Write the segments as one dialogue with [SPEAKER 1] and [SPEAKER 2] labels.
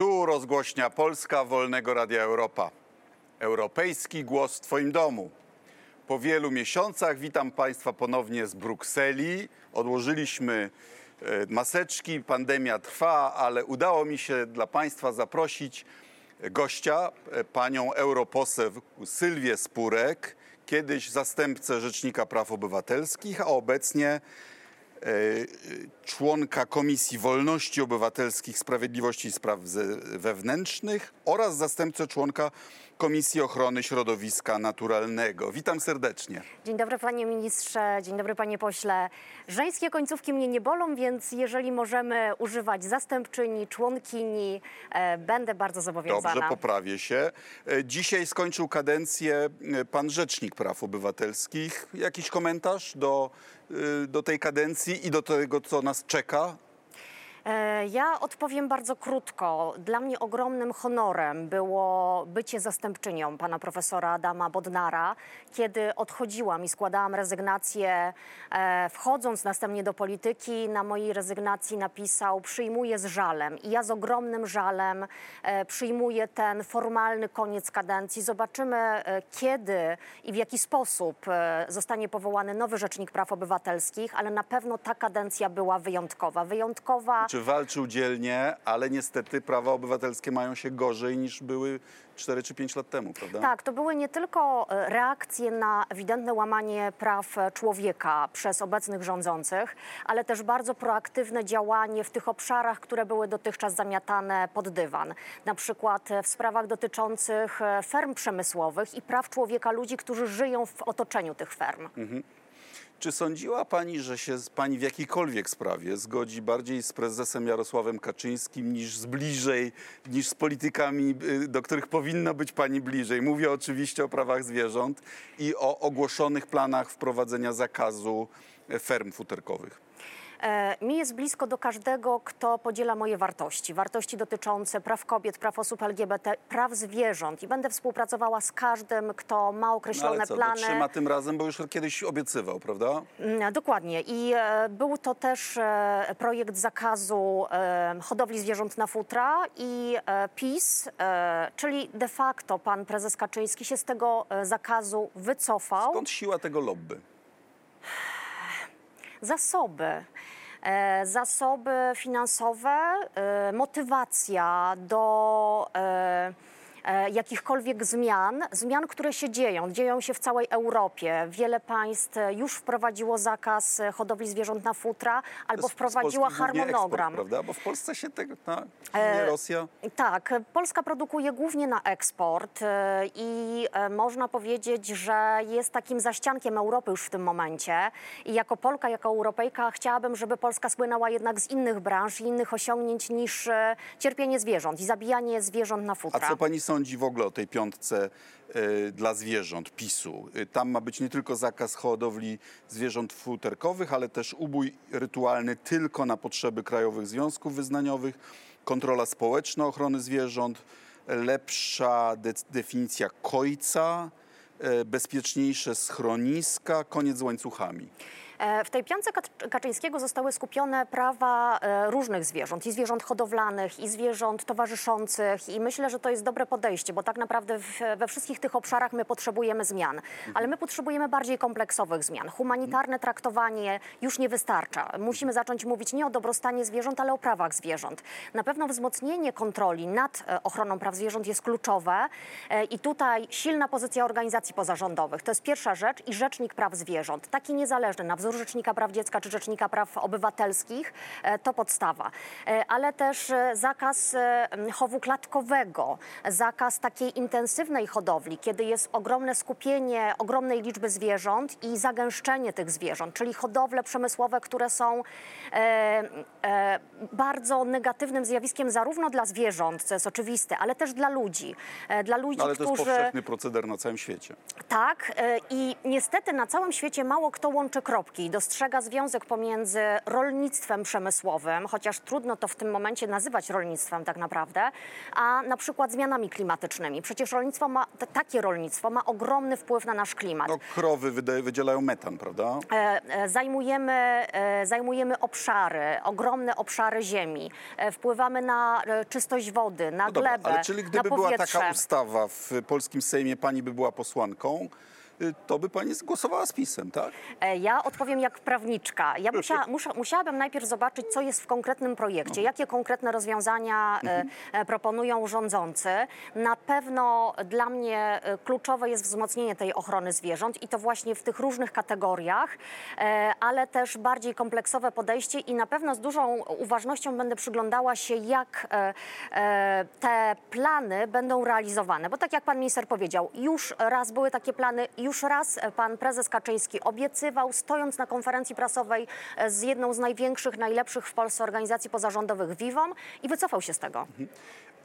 [SPEAKER 1] Tu rozgłośnia Polska Wolnego Radia Europa. Europejski głos w Twoim domu. Po wielu miesiącach witam Państwa ponownie z Brukseli. Odłożyliśmy e, maseczki, pandemia trwa, ale udało mi się dla Państwa zaprosić gościa, e, panią europoseł Sylwię Spurek, kiedyś zastępcę Rzecznika Praw Obywatelskich, a obecnie członka Komisji Wolności Obywatelskich, Sprawiedliwości i Spraw Wewnętrznych oraz zastępcę członka Komisji Ochrony Środowiska Naturalnego. Witam serdecznie.
[SPEAKER 2] Dzień dobry panie ministrze, dzień dobry panie pośle. Żeńskie końcówki mnie nie bolą, więc jeżeli możemy używać zastępczyni, członkini, e, będę bardzo zobowiązana.
[SPEAKER 1] Dobrze, poprawię się. E, Dzisiaj skończył kadencję e, pan Rzecznik Praw Obywatelskich. Jakiś komentarz do, e, do tej kadencji i do tego, co nas czeka?
[SPEAKER 2] E, Ja odpowiem bardzo krótko. Dla mnie ogromnym honorem było bycie zastępczynią pana profesora Adama Bodnara, kiedy odchodziłam i składałam rezygnację, e, wchodząc następnie do polityki, na mojej rezygnacji napisał przyjmuję z żalem. I ja z ogromnym żalem e, przyjmuję ten formalny koniec kadencji. Zobaczymy, kiedy i w jaki sposób zostanie powołany nowy Rzecznik Praw Obywatelskich, ale na pewno ta kadencja była wyjątkowa. Wyjątkowa
[SPEAKER 1] Czy walczył dzielnie, ale niestety prawa obywatelskie mają się gorzej niż były 4 czy 5 lat temu, prawda?
[SPEAKER 2] Tak, to były nie tylko e, reakcje na ewidentne łamanie praw e, człowieka przez obecnych rządzących, ale też bardzo proaktywne działanie w tych obszarach, które były dotychczas zamiatane pod dywan. Na przykład e, w sprawach dotyczących ferm przemysłowych i praw człowieka, ludzi, którzy żyją w otoczeniu tych ferm.
[SPEAKER 1] Czy sądziła pani, że się pani w jakiejkolwiek sprawie zgodzi bardziej z prezesem Jarosławem Kaczyńskim niż z bliżej, niż z politykami, y, do których powinna być pani bliżej? Mówię oczywiście o prawach zwierząt i o ogłoszonych planach wprowadzenia zakazu e, ferm futerkowych.
[SPEAKER 2] E, Mi jest blisko do każdego, kto podziela moje wartości. Wartości dotyczące praw kobiet, praw osób LGBT, praw zwierząt. I będę współpracowała z każdym, kto ma
[SPEAKER 1] No
[SPEAKER 2] określone
[SPEAKER 1] ale co,
[SPEAKER 2] plany.
[SPEAKER 1] dotrzyma tym razem, bo już kiedyś obiecywał, prawda?
[SPEAKER 2] Mm, Dokładnie. I e, był to też e, projekt zakazu hodowli zwierząt na futra i PiS, czyli de facto pan prezes Kaczyński się z tego zakazu wycofał.
[SPEAKER 1] Skąd siła tego lobby?
[SPEAKER 2] Zasoby. E, zasoby finansowe, e, motywacja do e, jakichkolwiek zmian, zmian, które się dzieją, dzieją się w całej Europie. Wiele państw e, już wprowadziło zakaz e, hodowli zwierząt na futra albo wprowadziła harmonogram.
[SPEAKER 1] Eksport, prawda? Bo w Polsce się tego, tak,
[SPEAKER 2] E,
[SPEAKER 1] nie Rosja.
[SPEAKER 2] Tak, Polska produkuje głównie na eksport e, i e, można powiedzieć, że jest takim zaściankiem Europy już w tym momencie. I jako Polka, jako Europejka chciałabym, żeby Polska słynęła jednak z innych branż i innych osiągnięć niż e, cierpienie zwierząt i zabijanie zwierząt na
[SPEAKER 1] A
[SPEAKER 2] futra.
[SPEAKER 1] co pani sądzi w ogóle o tej piątce e, dla zwierząt PiSu? E, Tam ma być nie tylko zakaz hodowli zwierząt futerkowych, ale też ubój rytualny tylko na potrzeby krajowych związków wyznaniowych, kontrola społeczna ochrony zwierząt, lepsza de- definicja kojca, e, bezpieczniejsze schroniska, koniec z łańcuchami.
[SPEAKER 2] E, W tej piątce Kac- Kaczyńskiego zostały skupione prawa e, różnych zwierząt, i zwierząt hodowlanych, i zwierząt towarzyszących i myślę, że to jest dobre podejście, bo tak naprawdę we wszystkich tych obszarach my potrzebujemy zmian, ale my potrzebujemy bardziej kompleksowych zmian. Humanitarne traktowanie już nie wystarcza. Musimy zacząć mówić nie o dobrostanie zwierząt, ale o prawach zwierząt. Na pewno wzmocnienie kontroli nad e, ochroną praw zwierząt jest kluczowe i tutaj silna pozycja organizacji pozarządowych. To jest pierwsza rzecz i Rzecznik Praw Zwierząt. Taki niezależny, na wzór Rzecznika Praw Dziecka czy Rzecznika Praw Obywatelskich, e, to podstawa. E, Ale też e, zakaz chowu klatkowego, zakaz takiej intensywnej hodowli, kiedy jest ogromne skupienie ogromnej liczby zwierząt i zagęszczenie tych zwierząt, czyli hodowle przemysłowe, które są bardzo negatywnym zjawiskiem zarówno dla zwierząt, co jest oczywiste, ale też dla ludzi. Dla ludzi,
[SPEAKER 1] No, ale to jest
[SPEAKER 2] którzy...
[SPEAKER 1] powszechny proceder na całym świecie.
[SPEAKER 2] Tak, i niestety na całym świecie mało kto łączy kropki. Kaczyński dostrzega związek pomiędzy rolnictwem przemysłowym, chociaż trudno to w tym momencie nazywać rolnictwem tak naprawdę, a na przykład zmianami klimatycznymi. Przecież rolnictwo ma, takie rolnictwo ma ogromny wpływ na nasz klimat.
[SPEAKER 1] No, krowy wydzielają metan, prawda?
[SPEAKER 2] E, e, Zajmujemy, e, zajmujemy obszary, ogromne obszary ziemi. E, Wpływamy na e, czystość wody, na
[SPEAKER 1] No dobra,
[SPEAKER 2] glebę,
[SPEAKER 1] ale czyli gdyby była taka ustawa w polskim Sejmie, pani by była posłanką, to by pani głosowała z PiSem, tak?
[SPEAKER 2] E, Ja odpowiem jak prawniczka. Ja musza, musiałabym najpierw zobaczyć, co jest w konkretnym projekcie, jakie konkretne rozwiązania e, e, proponują rządzący. Na pewno dla mnie kluczowe jest wzmocnienie tej ochrony zwierząt i to właśnie w tych różnych kategoriach, ale też bardziej kompleksowe podejście i na pewno z dużą uważnością będę przyglądała się, jak te plany będą realizowane. Bo tak jak pan minister powiedział, już raz były takie plany, już raz pan prezes Kaczyński obiecywał, stojąc na konferencji prasowej z jedną z największych, najlepszych w Polsce organizacji pozarządowych WIWOM i wycofał się z tego.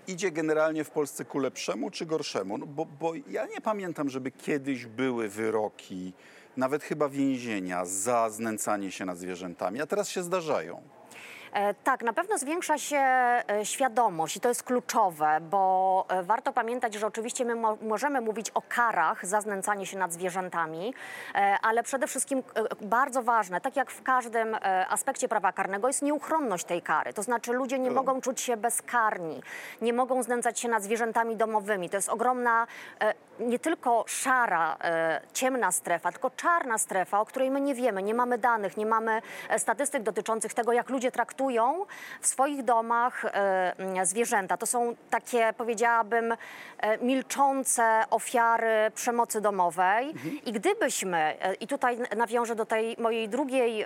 [SPEAKER 1] Idzie generalnie w Polsce ku lepszemu czy gorszemu? No bo, bo ja nie pamiętam, żeby kiedyś były wyroki, nawet chyba więzienia za znęcanie się nad zwierzętami, a teraz się zdarzają.
[SPEAKER 2] E, Tak, na pewno zwiększa się e, świadomość i to jest kluczowe, bo e, warto pamiętać, że oczywiście my mo- możemy mówić o karach za znęcanie się nad zwierzętami, ale przede wszystkim bardzo ważne, tak jak w każdym aspekcie prawa karnego, jest nieuchronność tej kary. To znaczy ludzie nie mogą czuć się bezkarni, nie mogą znęcać się nad zwierzętami domowymi. To jest ogromna, nie tylko szara, e, ciemna strefa, tylko czarna strefa, o której my nie wiemy, nie mamy danych, nie mamy e, statystyk dotyczących tego, jak ludzie traktują w swoich domach e, zwierzęta. To są takie, powiedziałabym, milczące ofiary przemocy domowej. I gdybyśmy, i tutaj nawiążę do tej mojej drugiej,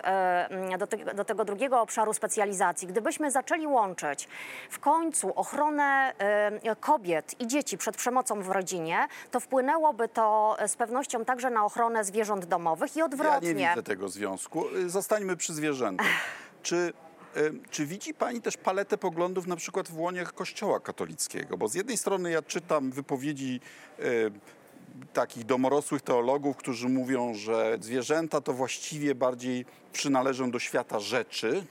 [SPEAKER 2] do, te, do tego drugiego obszaru specjalizacji, gdybyśmy zaczęli łączyć w końcu ochronę kobiet i dzieci przed przemocą w rodzinie, to wpłynęłoby to z pewnością także na ochronę zwierząt domowych i
[SPEAKER 1] Ja
[SPEAKER 2] odwrotnie.
[SPEAKER 1] nie widzę tego związku. Y, Zostańmy przy zwierzętach. Czy, y, czy widzi pani też paletę poglądów na przykład w łonie Kościoła katolickiego? Bo z jednej strony ja czytam wypowiedzi y, takich domorosłych teologów, którzy mówią, że zwierzęta to właściwie bardziej przynależą do świata rzeczy,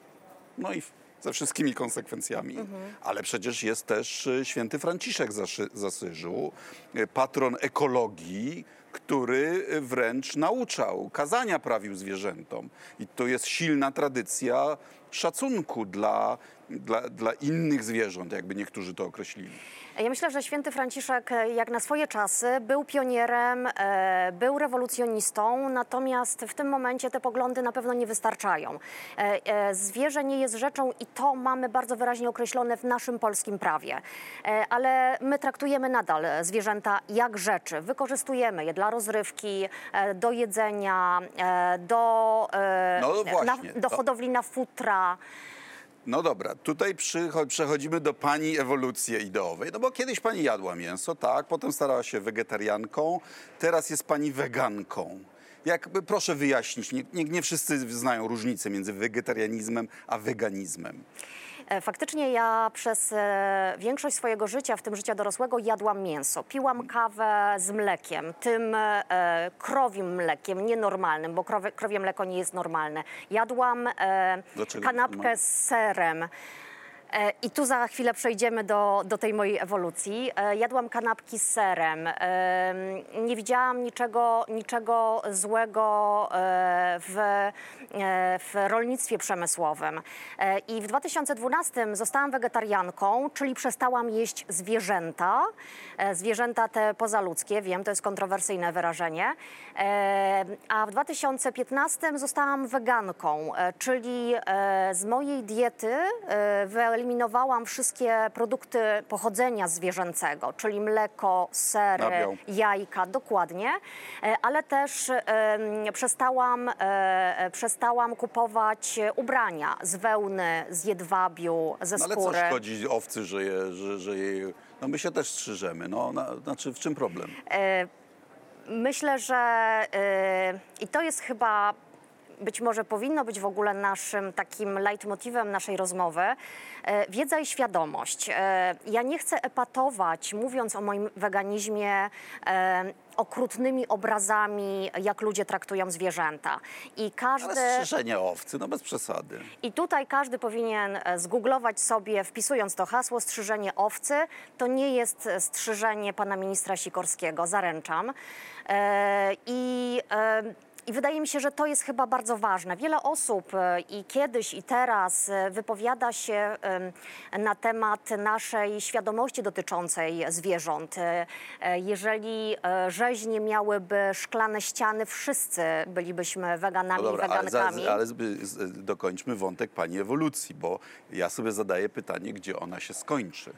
[SPEAKER 1] no i ze wszystkimi konsekwencjami. Ale przecież jest też y, święty Franciszek z Asyżu, y, patron ekologii, który y, wręcz nauczał, kazania prawił zwierzętom. I to jest silna tradycja szacunku dla, dla, dla innych zwierząt, jakby niektórzy to określili.
[SPEAKER 2] Ja myślę, że święty Franciszek, e, jak na swoje czasy, był pionierem, e, był rewolucjonistą, natomiast w tym momencie te poglądy na pewno nie wystarczają. E, zwierzę nie jest rzeczą i to mamy bardzo wyraźnie określone w naszym polskim prawie. Ale my traktujemy nadal zwierzęta jak rzeczy. Wykorzystujemy je dla rozrywki, do jedzenia, do,
[SPEAKER 1] No
[SPEAKER 2] do hodowli na futra.
[SPEAKER 1] No dobra, tutaj przechodzimy do pani ewolucji ideowej. No bo kiedyś pani jadła mięso, tak, potem starała się wegetarianką, teraz jest pani weganką. Jakby proszę wyjaśnić, nie, nie, nie wszyscy znają różnicę między wegetarianizmem a weganizmem.
[SPEAKER 2] E, Faktycznie ja przez e, większość swojego życia, w tym życia dorosłego, jadłam mięso. Piłam kawę z mlekiem, tym e, krowim mlekiem, nienormalnym, bo krowie, krowie mleko nie jest normalne. Jadłam
[SPEAKER 1] Dlaczego
[SPEAKER 2] kanapkę z serem. E, I tu za chwilę przejdziemy do, do tej mojej ewolucji. E, Jadłam kanapki z serem. E, Nie widziałam niczego, niczego złego w, w rolnictwie przemysłowym. I w 2012 zostałam wegetarianką, czyli przestałam jeść zwierzęta. Zwierzęta te pozaludzkie, wiem, to jest kontrowersyjne wyrażenie. A w 2015 zostałam weganką, czyli z mojej diety e, wyeliminowałam wszystkie produkty pochodzenia zwierzęcego, czyli mleko, sery,
[SPEAKER 1] Nabiał.
[SPEAKER 2] jajka, dokładnie, E, ale też przestałam, e, e, przestałam kupować ubrania z wełny, z jedwabiu, ze
[SPEAKER 1] No ale co
[SPEAKER 2] skóry.
[SPEAKER 1] szkodzi owcy, że je, że, że je... No my się też strzyżemy, no na, znaczy w czym problem?
[SPEAKER 2] Myślę, że i to jest chyba być może powinno być w ogóle naszym takim leitmotywem naszej rozmowy, e, wiedza i świadomość. E, Ja nie chcę epatować, mówiąc o moim weganizmie, e, okrutnymi obrazami, jak ludzie traktują zwierzęta. I każdy...
[SPEAKER 1] Ale strzyżenie owcy, no bez przesady.
[SPEAKER 2] I tutaj każdy powinien zgooglować sobie, wpisując to hasło strzyżenie owcy. To nie jest strzyżenie pana ministra Sikorskiego, zaręczam. E, I, e, I wydaje mi się, że to jest chyba bardzo ważne. Wiele osób e, i kiedyś, i teraz e, wypowiada się na temat naszej świadomości dotyczącej zwierząt. E, Jeżeli rzeźnie miałyby szklane ściany, wszyscy bylibyśmy weganami
[SPEAKER 1] No
[SPEAKER 2] i
[SPEAKER 1] dobra, ale,
[SPEAKER 2] wegankami.
[SPEAKER 1] ale z- dokończmy wątek pani ewolucji, bo ja sobie zadaję pytanie, gdzie ona się skończy.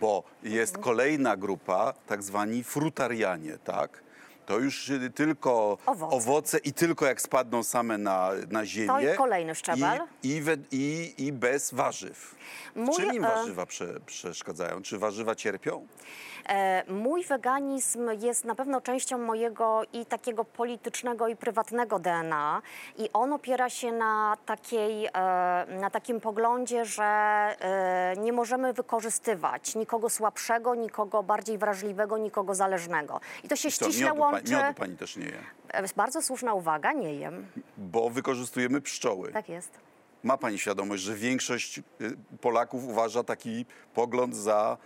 [SPEAKER 1] Bo jest kolejna grupa, tak zwani frutarianie, tak? To już tylko
[SPEAKER 2] Owoce.
[SPEAKER 1] owoce i tylko jak spadną same na, na ziemię.
[SPEAKER 2] jest kolejny szczebel.
[SPEAKER 1] I, i, we, i, i bez warzyw.
[SPEAKER 2] Mój,
[SPEAKER 1] Czym im
[SPEAKER 2] e,
[SPEAKER 1] warzywa prze, przeszkadzają? Czy warzywa cierpią?
[SPEAKER 2] E, Mój weganizm jest na pewno częścią mojego i takiego politycznego i prywatnego DNA i on opiera się na, takiej, e, na takim poglądzie, że e, nie możemy wykorzystywać nikogo słabszego, nikogo bardziej wrażliwego, nikogo zależnego. I to się
[SPEAKER 1] Co,
[SPEAKER 2] ściśle
[SPEAKER 1] miodu,
[SPEAKER 2] łączy...
[SPEAKER 1] pa, miodu pani też nie je,
[SPEAKER 2] Bardzo słuszna uwaga, nie jem.
[SPEAKER 1] bo wykorzystujemy pszczoły.
[SPEAKER 2] Tak jest.
[SPEAKER 1] Ma pani świadomość, że większość y, Polaków uważa taki pogląd za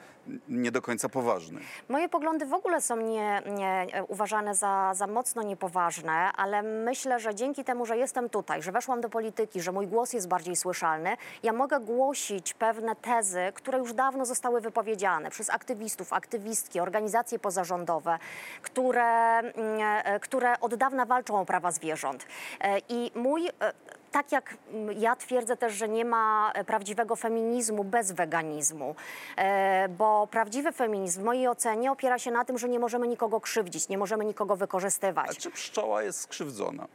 [SPEAKER 1] nie do końca poważny?
[SPEAKER 2] Moje poglądy w ogóle są nie, nie, e, uważane za, za mocno niepoważne, ale myślę, że dzięki temu, że jestem tutaj, że weszłam do polityki, że mój głos jest bardziej słyszalny, ja mogę głosić pewne tezy, które już dawno zostały wypowiedziane przez aktywistów, aktywistki, organizacje pozarządowe, które, mm, e, które od dawna walczą o prawa zwierząt. E, I mój tak jak mm, ja twierdzę też, że nie ma prawdziwego feminizmu bez weganizmu, e, bo prawdziwy feminizm w mojej ocenie opiera się na tym, że nie możemy nikogo krzywdzić, nie możemy nikogo
[SPEAKER 1] A
[SPEAKER 2] wykorzystywać.
[SPEAKER 1] czy pszczoła jest skrzywdzona?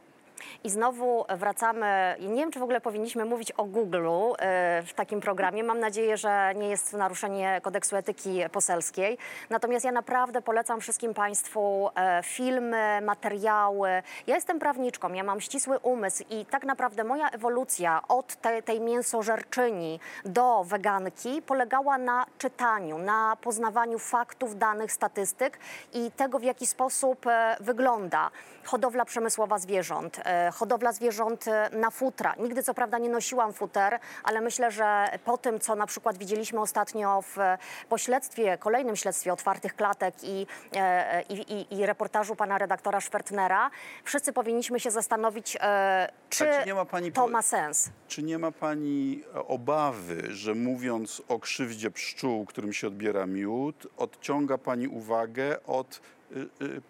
[SPEAKER 2] I znowu wracamy, nie wiem, czy w ogóle powinniśmy mówić o Google'u e, w takim programie. Mam nadzieję, że nie jest to naruszenie kodeksu etyki poselskiej. Natomiast ja naprawdę polecam wszystkim Państwu e, filmy, materiały. Ja jestem prawniczką, ja mam ścisły umysł i tak naprawdę moja ewolucja od te, tej mięsożerczyni do weganki polegała na czytaniu, na poznawaniu faktów, danych, statystyk i tego, w jaki sposób e, wygląda hodowla przemysłowa zwierząt, hodowla zwierząt e, na futra. Nigdy co prawda nie nosiłam futer, ale myślę, że po tym, co na przykład widzieliśmy ostatnio w e, pośledztwie, kolejnym śledztwie otwartych klatek i, e, i, i, i reportażu pana redaktora Szwertnera, wszyscy powinniśmy się zastanowić, e, czy,
[SPEAKER 1] czy ma pani
[SPEAKER 2] to
[SPEAKER 1] po-
[SPEAKER 2] ma sens.
[SPEAKER 1] Czy nie ma pani e, obawy, że mówiąc o krzywdzie pszczół, którym się odbiera miód, odciąga pani uwagę od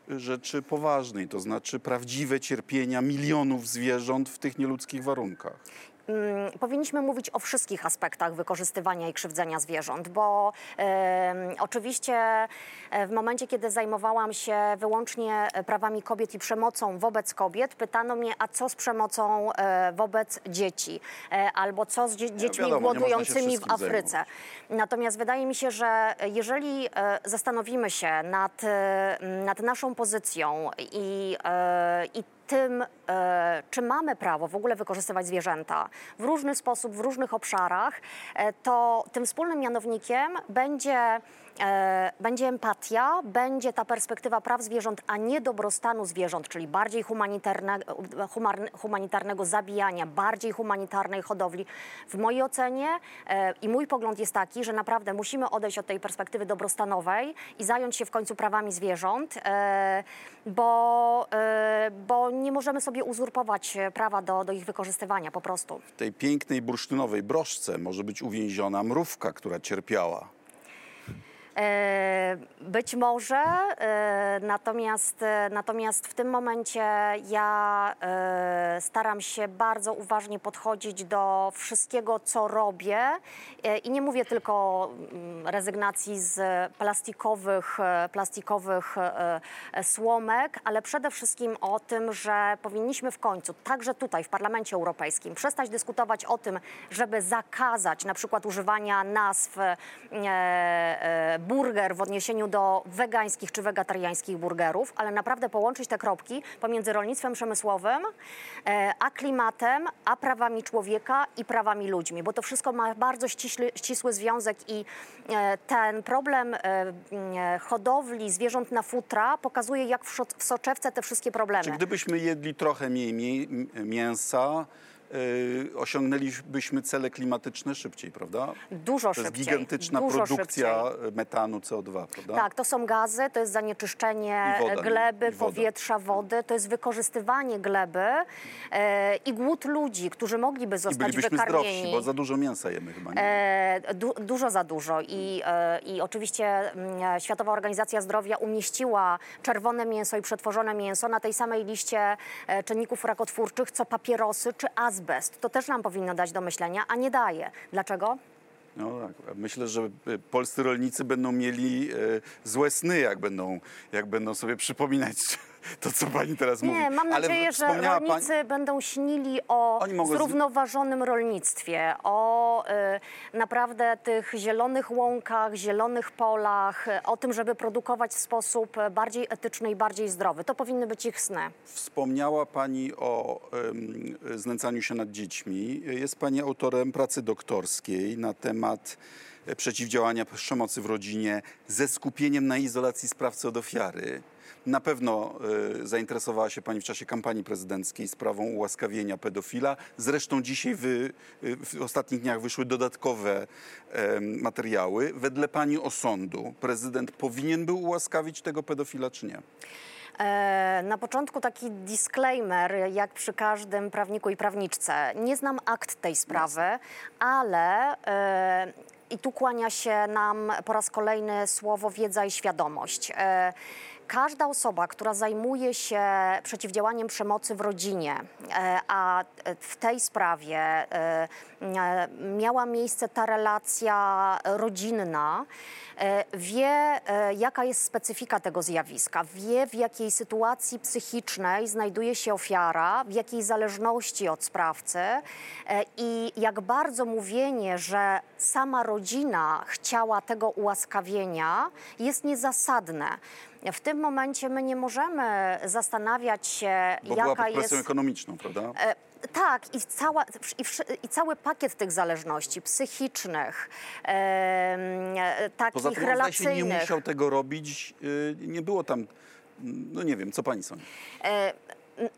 [SPEAKER 1] rzeczy poważnej, to znaczy prawdziwe cierpienia milionów zwierząt w tych nieludzkich warunkach?
[SPEAKER 2] Mm, powinniśmy mówić o wszystkich aspektach wykorzystywania i krzywdzenia zwierząt, bo oczywiście e, w momencie, kiedy zajmowałam się wyłącznie e, prawami kobiet i przemocą wobec kobiet, pytano mnie, a co z przemocą e, wobec dzieci, albo co z dzie- dziećmi
[SPEAKER 1] wiadomo,
[SPEAKER 2] głodującymi w Afryce.
[SPEAKER 1] zajmować.
[SPEAKER 2] Natomiast wydaje mi się, że jeżeli zastanowimy się nad, nad naszą pozycją i, i tym, e, czy mamy prawo w ogóle wykorzystywać zwierzęta w różny sposób, w różnych obszarach, e, to tym wspólnym mianownikiem będzie, e, będzie empatia, będzie ta perspektywa praw zwierząt, a nie dobrostanu zwierząt, czyli bardziej humanitarne, humanitarnego zabijania, bardziej humanitarnej hodowli. W mojej ocenie i mój pogląd jest taki, że naprawdę musimy odejść od tej perspektywy dobrostanowej i zająć się w końcu prawami zwierząt, bo, bo nie możemy sobie uzurpować e, prawa do, do ich wykorzystywania po prostu.
[SPEAKER 1] W tej pięknej bursztynowej broszce może być uwięziona mrówka, która cierpiała.
[SPEAKER 2] E, Być może, e, natomiast, e, natomiast w tym momencie ja staram się bardzo uważnie podchodzić do wszystkiego, co robię. I nie mówię tylko o mm, rezygnacji z plastikowych, plastikowych słomek, ale przede wszystkim o tym, że powinniśmy w końcu, także tutaj w Parlamencie Europejskim, przestać dyskutować o tym, żeby zakazać na przykład używania nazw burger w odniesieniu do wegańskich czy wegetariańskich burgerów, ale naprawdę połączyć te kropki pomiędzy rolnictwem przemysłowym, e, a klimatem, a prawami człowieka i prawami ludźmi, bo to wszystko ma bardzo ścisły związek i e, ten problem e, hodowli zwierząt na futra pokazuje, jak w, soczewce te wszystkie problemy.
[SPEAKER 1] Czy gdybyśmy jedli trochę mniej mięsa, osiągnęlibyśmy cele klimatyczne szybciej, prawda?
[SPEAKER 2] Dużo
[SPEAKER 1] To jest
[SPEAKER 2] szybciej.
[SPEAKER 1] gigantyczna produkcja
[SPEAKER 2] szybciej.
[SPEAKER 1] metanu, CO2, prawda?
[SPEAKER 2] Tak, to są gazy, to jest zanieczyszczenie
[SPEAKER 1] I woda,
[SPEAKER 2] gleby,
[SPEAKER 1] I
[SPEAKER 2] powietrza, wody, to jest wykorzystywanie gleby e, i głód ludzi, którzy mogliby
[SPEAKER 1] I
[SPEAKER 2] zostać
[SPEAKER 1] bylibyśmy
[SPEAKER 2] wykarmieni.
[SPEAKER 1] zdrowsi, bo za dużo mięsa jemy chyba, nie?
[SPEAKER 2] E, du, dużo za dużo I, e, i oczywiście mm, Światowa Organizacja Zdrowia umieściła czerwone mięso i przetworzone mięso na tej samej liście e, czynników rakotwórczych co papierosy czy azbest. To też nam powinno dać do myślenia, a nie daje. Dlaczego?
[SPEAKER 1] No tak. Myślę, że y, polscy rolnicy będą mieli y, złe sny, jak będą, jak będą sobie przypominać to, co pani teraz mówi.
[SPEAKER 2] Nie, mam
[SPEAKER 1] Ale
[SPEAKER 2] nadzieję, że
[SPEAKER 1] wspomniała pani-
[SPEAKER 2] rolnicy będą śnili o zrównoważonym rolnictwie, o y, naprawdę tych zielonych łąkach, zielonych polach, y, o tym, żeby produkować w sposób y, bardziej etyczny i bardziej zdrowy. To powinny być ich sny.
[SPEAKER 1] Wspomniała Pani o em, znęcaniu się nad dziećmi. Jest Pani autorem pracy doktorskiej na temat przeciwdziałania przemocy w rodzinie ze skupieniem na izolacji sprawcy od ofiary. Na pewno e, zainteresowała się Pani w czasie kampanii prezydenckiej sprawą ułaskawienia pedofila. Zresztą dzisiaj e, w ostatnich dniach wyszły dodatkowe materiały. Wedle Pani osądu prezydent powinien był ułaskawić tego pedofila, czy nie?
[SPEAKER 2] E, Na początku taki disclaimer, jak przy każdym prawniku i prawniczce. Nie znam akt tej sprawy, ale e, i tu kłania się nam po raz kolejny słowo wiedza i świadomość. Każda osoba, która zajmuje się przeciwdziałaniem przemocy w rodzinie, e, a w tej sprawie e, e, miała miejsce ta relacja rodzinna, wie, jaka jest specyfika tego zjawiska, wie, w jakiej sytuacji psychicznej znajduje się ofiara, w jakiej zależności od sprawcy i jak bardzo mówienie, że sama rodzina chciała tego ułaskawienia, jest niezasadne. W tym momencie my nie możemy zastanawiać się,
[SPEAKER 1] Bo była
[SPEAKER 2] jaka
[SPEAKER 1] pod presją
[SPEAKER 2] jest.
[SPEAKER 1] ekonomiczną, prawda?
[SPEAKER 2] E, Tak, i, cała, i, i cały pakiet tych zależności psychicznych, e, takich
[SPEAKER 1] Poza tym on zdaje się nie
[SPEAKER 2] relacyjnych.
[SPEAKER 1] musiał tego robić. y, Nie było tam, no nie wiem, co pani sądzi?
[SPEAKER 2] E,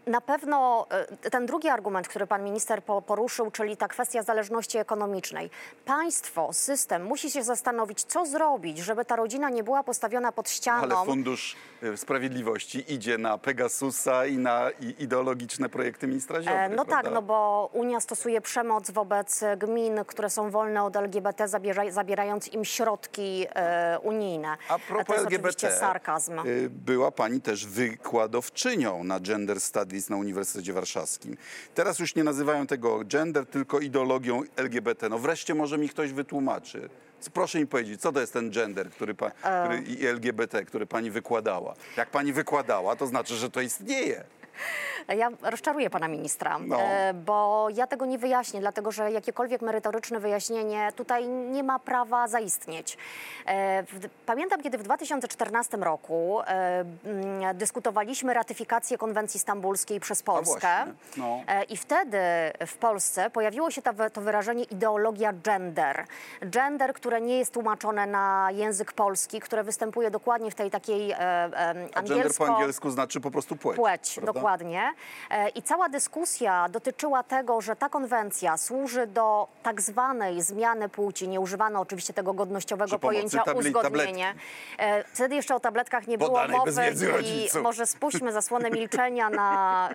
[SPEAKER 2] Na pewno e, ten drugi argument, który pan minister po- poruszył, czyli ta kwestia zależności ekonomicznej. Państwo, system musi się zastanowić, co zrobić, żeby ta rodzina nie była postawiona pod ścianą.
[SPEAKER 1] Ale Fundusz y, Sprawiedliwości idzie na Pegasusa i na ideologiczne projekty ministra Ziobry,
[SPEAKER 2] E, No
[SPEAKER 1] prawda?
[SPEAKER 2] tak, no bo Unia stosuje przemoc wobec gmin, które są wolne od LGBT, zabierza, zabierając im środki e, unijne.
[SPEAKER 1] A
[SPEAKER 2] E,
[SPEAKER 1] propos
[SPEAKER 2] to jest
[SPEAKER 1] LGBT,
[SPEAKER 2] sarkazm.
[SPEAKER 1] była pani też wykładowczynią na Gender Studies na Uniwersytecie Warszawskim. Teraz już nie nazywają tego gender, tylko ideologią LGBT. No wreszcie może mi ktoś wytłumaczy. Proszę mi powiedzieć, co to jest ten gender który pa,
[SPEAKER 2] E.
[SPEAKER 1] który, i LGBT, który pani wykładała? Jak pani wykładała, to znaczy, że to istnieje.
[SPEAKER 2] Ja rozczaruję pana ministra,
[SPEAKER 1] No.
[SPEAKER 2] e, bo ja tego nie wyjaśnię, dlatego że jakiekolwiek merytoryczne wyjaśnienie tutaj nie ma prawa zaistnieć. E, Pamiętam, kiedy w 2014 roku e, mm, dyskutowaliśmy ratyfikację konwencji stambulskiej przez Polskę.
[SPEAKER 1] no.
[SPEAKER 2] E, I wtedy w Polsce pojawiło się to wyrażenie ideologia gender. Gender, które nie jest tłumaczone na język polski, które występuje dokładnie w tej takiej e,
[SPEAKER 1] A gender
[SPEAKER 2] angielsko...
[SPEAKER 1] po angielsku znaczy po prostu płeć.
[SPEAKER 2] Płeć,
[SPEAKER 1] prawda?
[SPEAKER 2] dokładnie. E, I cała dyskusja dotyczyła tego, że ta konwencja służy do tak zwanej zmiany płci. Nie używano oczywiście tego godnościowego pojęcia
[SPEAKER 1] tabli-
[SPEAKER 2] uzgodnienie. E, Wtedy jeszcze o tabletkach nie było mowy i może spuśćmy zasłonę milczenia na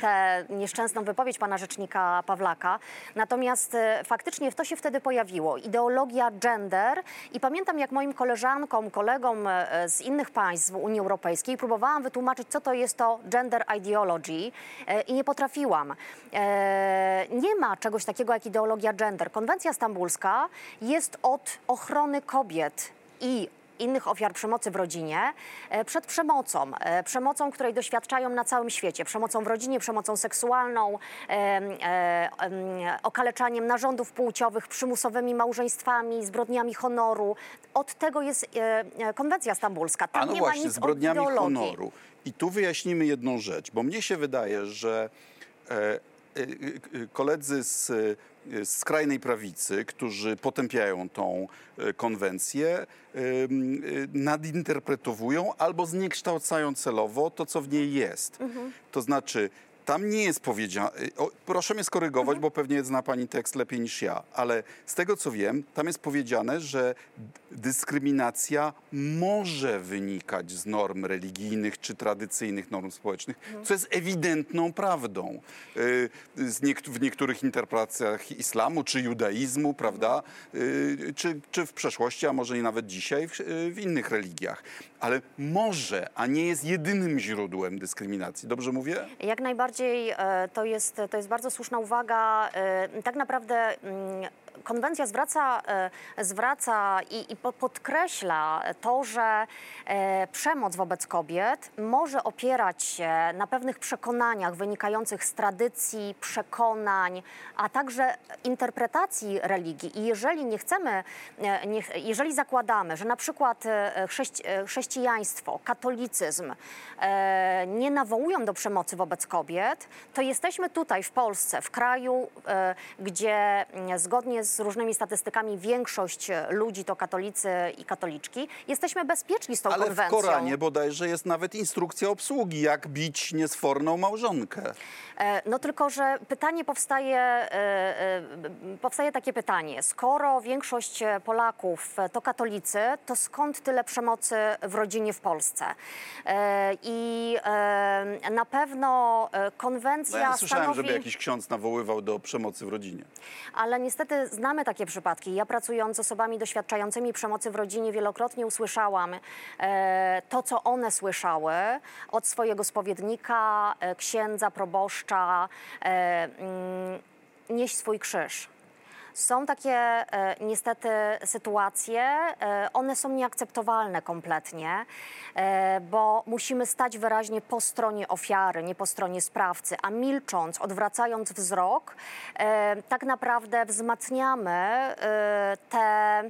[SPEAKER 2] tę nieszczęsną wypowiedź pana rzecznika Pawlaka. Natomiast e, faktycznie to się wtedy pojawiło. Ideologia gender i pamiętam jak moim koleżankom, kolegom e, z innych państw Unii Europejskiej próbowałam wytłumaczyć, co to jest to gender ideology e, i nie potrafiłam. E, Nie ma czegoś takiego jak ideologia gender. Konwencja stambulska jest od ochrony kobiet i innych ofiar przemocy w rodzinie e, przed przemocą. Przemocą, której doświadczają na całym świecie. Przemocą w rodzinie, przemocą seksualną, em, okaleczaniem narządów płciowych, przymusowymi małżeństwami, zbrodniami honoru. Od tego jest konwencja stambulska. Tam
[SPEAKER 1] no
[SPEAKER 2] nie ma
[SPEAKER 1] właśnie,
[SPEAKER 2] nic
[SPEAKER 1] zbrodniami honoru. I tu wyjaśnimy jedną rzecz, bo mnie się wydaje, że e, e, e, koledzy z, skrajnej prawicy, którzy potępiają tą konwencję, nadinterpretowują albo zniekształcają celowo to, co w niej jest. To znaczy, tam nie jest powiedziane, o, proszę mnie skorygować, bo pewnie zna pani tekst lepiej niż ja, ale z tego co wiem, tam jest powiedziane, że dyskryminacja może wynikać z norm religijnych czy tradycyjnych norm społecznych, co jest ewidentną prawdą. Y, w niektórych interpretacjach islamu czy judaizmu, prawda, Y, czy, czy w przeszłości, a może i nawet dzisiaj w, y, w innych religiach. Ale może, a nie jest jedynym źródłem dyskryminacji. Dobrze mówię?
[SPEAKER 2] Jak najbardziej e, to jest, to jest bardzo słuszna uwaga. E, Tak naprawdę mm, konwencja zwraca, e, zwraca i, i po- podkreśla to, że e, przemoc wobec kobiet może opierać się na pewnych przekonaniach wynikających z tradycji, przekonań, a także interpretacji religii. I jeżeli nie chcemy, e, nie, jeżeli zakładamy, że na przykład chrześci, chrześcijaństwo, katolicyzm nie nawołują do przemocy wobec kobiet, to jesteśmy tutaj w Polsce, w kraju, gdzie mm, zgodnie z różnymi statystykami większość ludzi to katolicy i katoliczki, jesteśmy bezpieczni z tą
[SPEAKER 1] Ale w
[SPEAKER 2] konwencją.
[SPEAKER 1] Koranie bodajże jest nawet instrukcja obsługi, jak bić niesforną małżonkę.
[SPEAKER 2] E, No tylko, że pytanie powstaje, e, e, powstaje takie pytanie. Skoro większość Polaków to katolicy, to skąd tyle przemocy w rodzinie w Polsce? I na pewno e,
[SPEAKER 1] No
[SPEAKER 2] konwencja
[SPEAKER 1] ja słyszałem,
[SPEAKER 2] stanowi...
[SPEAKER 1] żeby jakiś ksiądz nawoływał do przemocy w rodzinie.
[SPEAKER 2] Ale niestety znamy takie przypadki. Ja pracując z osobami doświadczającymi przemocy w rodzinie wielokrotnie usłyszałam e, to, co one słyszały od swojego spowiednika, e, księdza, proboszcza. E, mm, swój krzyż. Są takie e, niestety sytuacje, e, one są nieakceptowalne kompletnie, e, bo musimy stać wyraźnie po stronie ofiary, nie po stronie sprawcy, a milcząc, odwracając wzrok, tak naprawdę wzmacniamy te,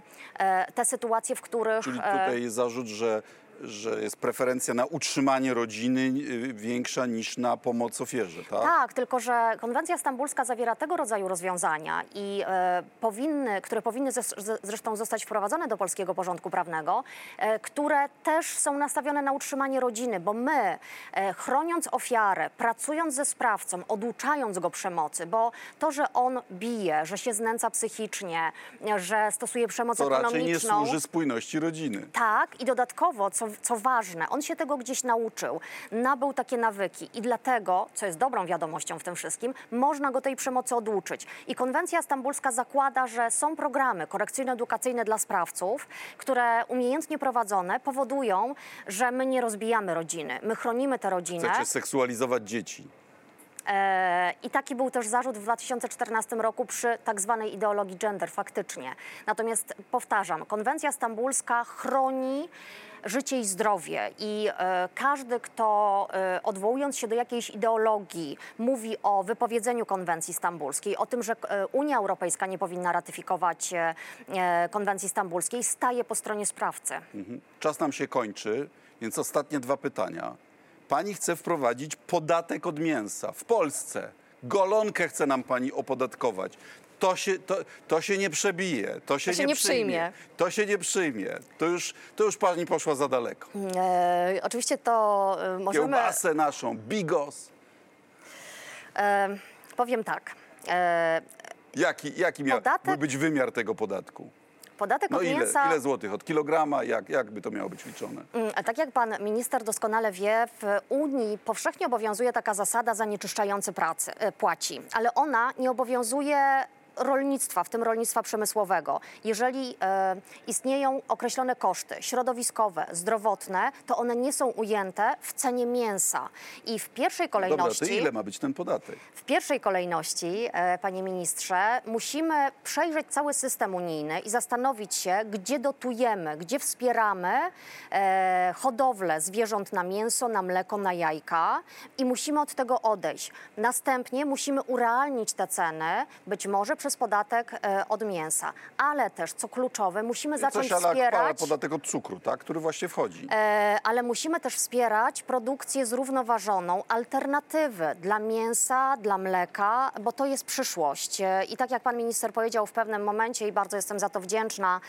[SPEAKER 2] te sytuacje, w których...
[SPEAKER 1] Czyli tutaj zarzut, że, że jest preferencja na utrzymanie rodziny y, większa niż na pomoc ofierze, tak?
[SPEAKER 2] Tak, tylko że konwencja stambulska zawiera tego rodzaju rozwiązania i e, powinny, które powinny zes- z- zresztą zostać wprowadzone do polskiego porządku prawnego, e, które też są nastawione na utrzymanie rodziny, bo my e, chroniąc ofiarę, pracując ze sprawcą, oduczając go przemocy, bo to, że on bije, że się znęca psychicznie, że stosuje przemoc
[SPEAKER 1] To raczej nie
[SPEAKER 2] ekonomiczną.
[SPEAKER 1] służy spójności rodziny.
[SPEAKER 2] Tak, i dodatkowo, co, co ważne, on się tego gdzieś nauczył, nabył takie nawyki i dlatego, co jest dobrą wiadomością w tym wszystkim, można go tej przemocy oduczyć. I konwencja stambulska zakłada, że są programy korekcyjno-edukacyjne dla sprawców, które umiejętnie prowadzone powodują, że my nie rozbijamy rodziny, my chronimy tę rodzinę.
[SPEAKER 1] Chcecie seksualizować dzieci.
[SPEAKER 2] E, I taki był też zarzut w 2014 roku przy tak zwanej ideologii gender, faktycznie. Natomiast powtarzam, konwencja stambulska chroni życie i zdrowie i e, każdy, kto e, odwołując się do jakiejś ideologii mówi o wypowiedzeniu konwencji stambulskiej, o tym, że e, Unia Europejska nie powinna ratyfikować konwencji stambulskiej, staje po stronie sprawcy.
[SPEAKER 1] Mhm. Czas nam się kończy, więc ostatnie dwa pytania. Pani chce wprowadzić podatek od mięsa w Polsce. Golonkę chce nam pani opodatkować. To się, to, to się nie przebije, to się,
[SPEAKER 2] się nie przyjmie.
[SPEAKER 1] To się nie przyjmie. To już, to już pani poszła za daleko.
[SPEAKER 2] E, oczywiście to e, możemy...
[SPEAKER 1] Kiełbasę naszą, bigos.
[SPEAKER 2] E, powiem tak. E,
[SPEAKER 1] Jaki, jaki miał
[SPEAKER 2] Podatek-
[SPEAKER 1] być wymiar tego podatku?
[SPEAKER 2] podatek
[SPEAKER 1] No
[SPEAKER 2] od
[SPEAKER 1] ile,
[SPEAKER 2] mięsa...
[SPEAKER 1] ile złotych? Od kilograma? Jak, jak by to miało być liczone?
[SPEAKER 2] Mm, Tak jak pan minister doskonale wie, w Unii powszechnie obowiązuje taka zasada zanieczyszczający pracy, e, płaci, ale ona nie obowiązuje rolnictwa, w tym rolnictwa przemysłowego, jeżeli e, istnieją określone koszty środowiskowe, zdrowotne, to one nie są ujęte w cenie mięsa. I w pierwszej
[SPEAKER 1] Dobra,
[SPEAKER 2] kolejności...
[SPEAKER 1] to ile ma być ten podatek?
[SPEAKER 2] W pierwszej kolejności, e, panie ministrze, musimy przejrzeć cały system unijny i zastanowić się, gdzie dotujemy, gdzie wspieramy e, hodowlę zwierząt na mięso, na mleko, na jajka i musimy od tego odejść. Następnie musimy urealnić te ceny, być może przez podatek e, od mięsa, ale też, co kluczowe, musimy zacząć
[SPEAKER 1] Coś ale
[SPEAKER 2] wspierać...
[SPEAKER 1] podatek od cukru, tak? który właśnie wchodzi.
[SPEAKER 2] E, ale musimy też wspierać produkcję zrównoważoną, alternatywy dla mięsa, dla mleka, bo to jest przyszłość. E, I tak jak pan minister powiedział w pewnym momencie i bardzo jestem za to wdzięczna,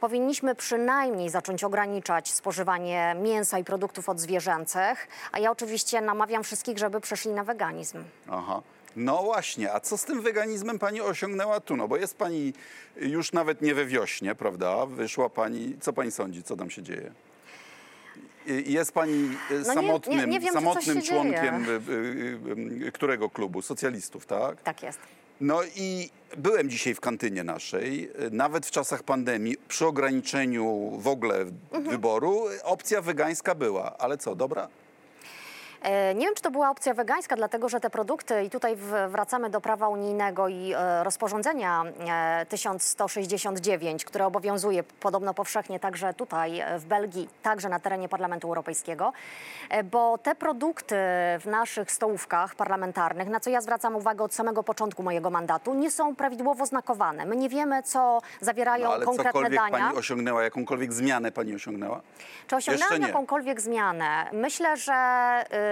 [SPEAKER 2] powinniśmy przynajmniej zacząć ograniczać spożywanie mięsa i produktów odzwierzęcych, a ja oczywiście namawiam wszystkich, żeby przeszli na weganizm.
[SPEAKER 1] Aha. No właśnie, a co z tym weganizmem pani osiągnęła tu? No bo jest pani już nawet nie we wiośnie, prawda? Wyszła pani, co pani sądzi, co tam się dzieje? Jest pani e,
[SPEAKER 2] No nie-
[SPEAKER 1] samotnym,
[SPEAKER 2] nie- nie wiem, czy coś
[SPEAKER 1] samotnym członkiem
[SPEAKER 2] dzieje.
[SPEAKER 1] y, y, którego klubu? Socjalistów, tak?
[SPEAKER 2] Tak jest.
[SPEAKER 1] No i byłem dzisiaj w kantynie naszej, nawet w czasach pandemii, przy ograniczeniu w ogóle
[SPEAKER 2] Mhm.
[SPEAKER 1] wyboru, opcja wegańska była. Ale co, dobra?
[SPEAKER 2] E, Nie wiem, czy to była opcja wegańska, dlatego że te produkty, i tutaj wracamy do prawa unijnego i e, rozporządzenia e, 1169, które obowiązuje podobno powszechnie także tutaj e, w Belgii, także na terenie Parlamentu Europejskiego, e, bo te produkty w naszych stołówkach parlamentarnych, na co ja zwracam uwagę od samego początku mojego mandatu, nie są prawidłowo znakowane. My nie wiemy, co zawierają
[SPEAKER 1] No, ale
[SPEAKER 2] konkretne
[SPEAKER 1] cokolwiek
[SPEAKER 2] dania.
[SPEAKER 1] pani osiągnęła, jakąkolwiek zmianę pani osiągnęła?
[SPEAKER 2] Czy
[SPEAKER 1] nie.
[SPEAKER 2] jakąkolwiek zmianę? Myślę, że y,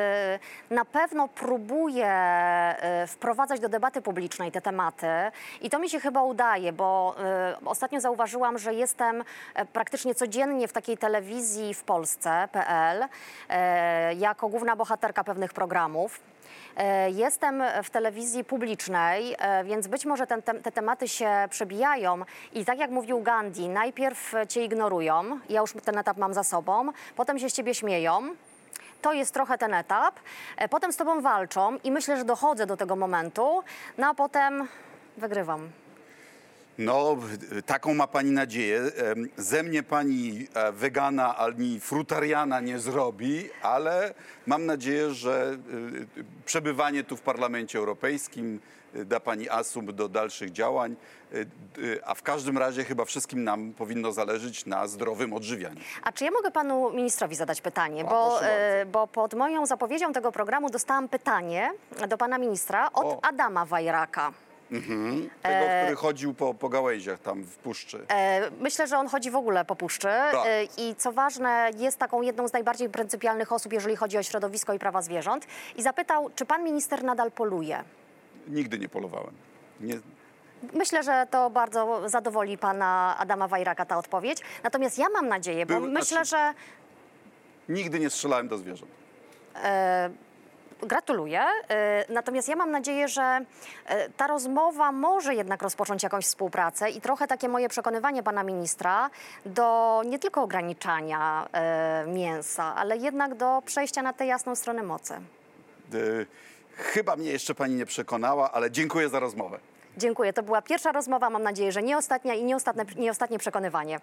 [SPEAKER 2] na pewno próbuję y, wprowadzać do debaty publicznej te tematy i to mi się chyba udaje, bo y, ostatnio zauważyłam, że jestem e, praktycznie codziennie w takiej telewizji w Polsce.pl jako główna bohaterka pewnych programów. E, Jestem w telewizji publicznej, e, więc być może te, te tematy się przebijają i tak jak mówił Gandhi, najpierw cię ignorują, ja już ten etap mam za sobą, potem się z ciebie śmieją. To jest trochę ten etap. E, Potem z tobą walczą i myślę, że dochodzę do tego momentu, no a potem wygrywam.
[SPEAKER 1] No, taką ma pani nadzieję. Ze mnie pani e, wegana ani frutariana nie zrobi, ale mam nadzieję, że y, y, przebywanie tu w Parlamencie Europejskim da pani asumpt do dalszych działań, y, y, a w każdym razie chyba wszystkim nam powinno zależeć na zdrowym odżywianiu.
[SPEAKER 2] A czy ja mogę panu ministrowi zadać pytanie?
[SPEAKER 1] A,
[SPEAKER 2] Bo, e, bo pod moją zapowiedzią tego programu dostałam pytanie do pana ministra od
[SPEAKER 1] O.
[SPEAKER 2] Adama Wajraka.
[SPEAKER 1] Tego, który chodził po, po gałęziach tam w puszczy.
[SPEAKER 2] E, Myślę, że on chodzi w ogóle po puszczy
[SPEAKER 1] Tak.
[SPEAKER 2] E, i co ważne, jest taką jedną z najbardziej pryncypialnych osób, jeżeli chodzi o środowisko i prawa zwierząt. I zapytał, czy pan minister nadal poluje?
[SPEAKER 1] Nigdy nie polowałem. Nie,
[SPEAKER 2] Myślę, że to bardzo zadowoli pana Adama Wajraka ta odpowiedź. Natomiast ja mam nadzieję, bo
[SPEAKER 1] Był-
[SPEAKER 2] myślę,
[SPEAKER 1] znaczy-
[SPEAKER 2] że
[SPEAKER 1] nigdy nie strzelałem do zwierząt.
[SPEAKER 2] Gratuluję. E, Natomiast ja mam nadzieję, że e, ta rozmowa może jednak rozpocząć jakąś współpracę i trochę takie moje przekonywanie pana ministra do nie tylko ograniczania e, mięsa, ale jednak do przejścia na tę jasną stronę mocy.
[SPEAKER 1] Chyba mnie jeszcze pani nie przekonała, ale dziękuję za rozmowę.
[SPEAKER 2] Dziękuję. To była pierwsza rozmowa, mam nadzieję, że nie ostatnia i nie ostatnie, nie ostatnie przekonywanie.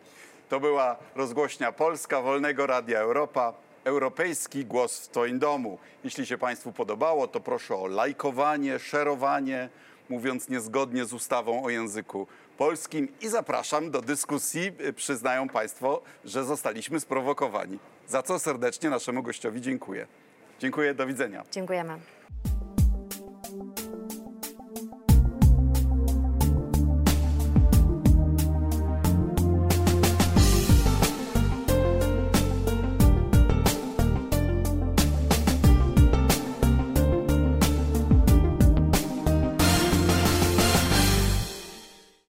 [SPEAKER 1] To była rozgłośnia Polska Wolnego Radia Europa. Europejski głos w Twoim domu. Jeśli się Państwu podobało, to proszę o lajkowanie, szerowanie, mówiąc niezgodnie z ustawą o języku polskim i zapraszam do dyskusji. Przyznają Państwo, że zostaliśmy sprowokowani. Za co serdecznie naszemu gościowi dziękuję. Dziękuję, do widzenia.
[SPEAKER 2] Dziękujemy.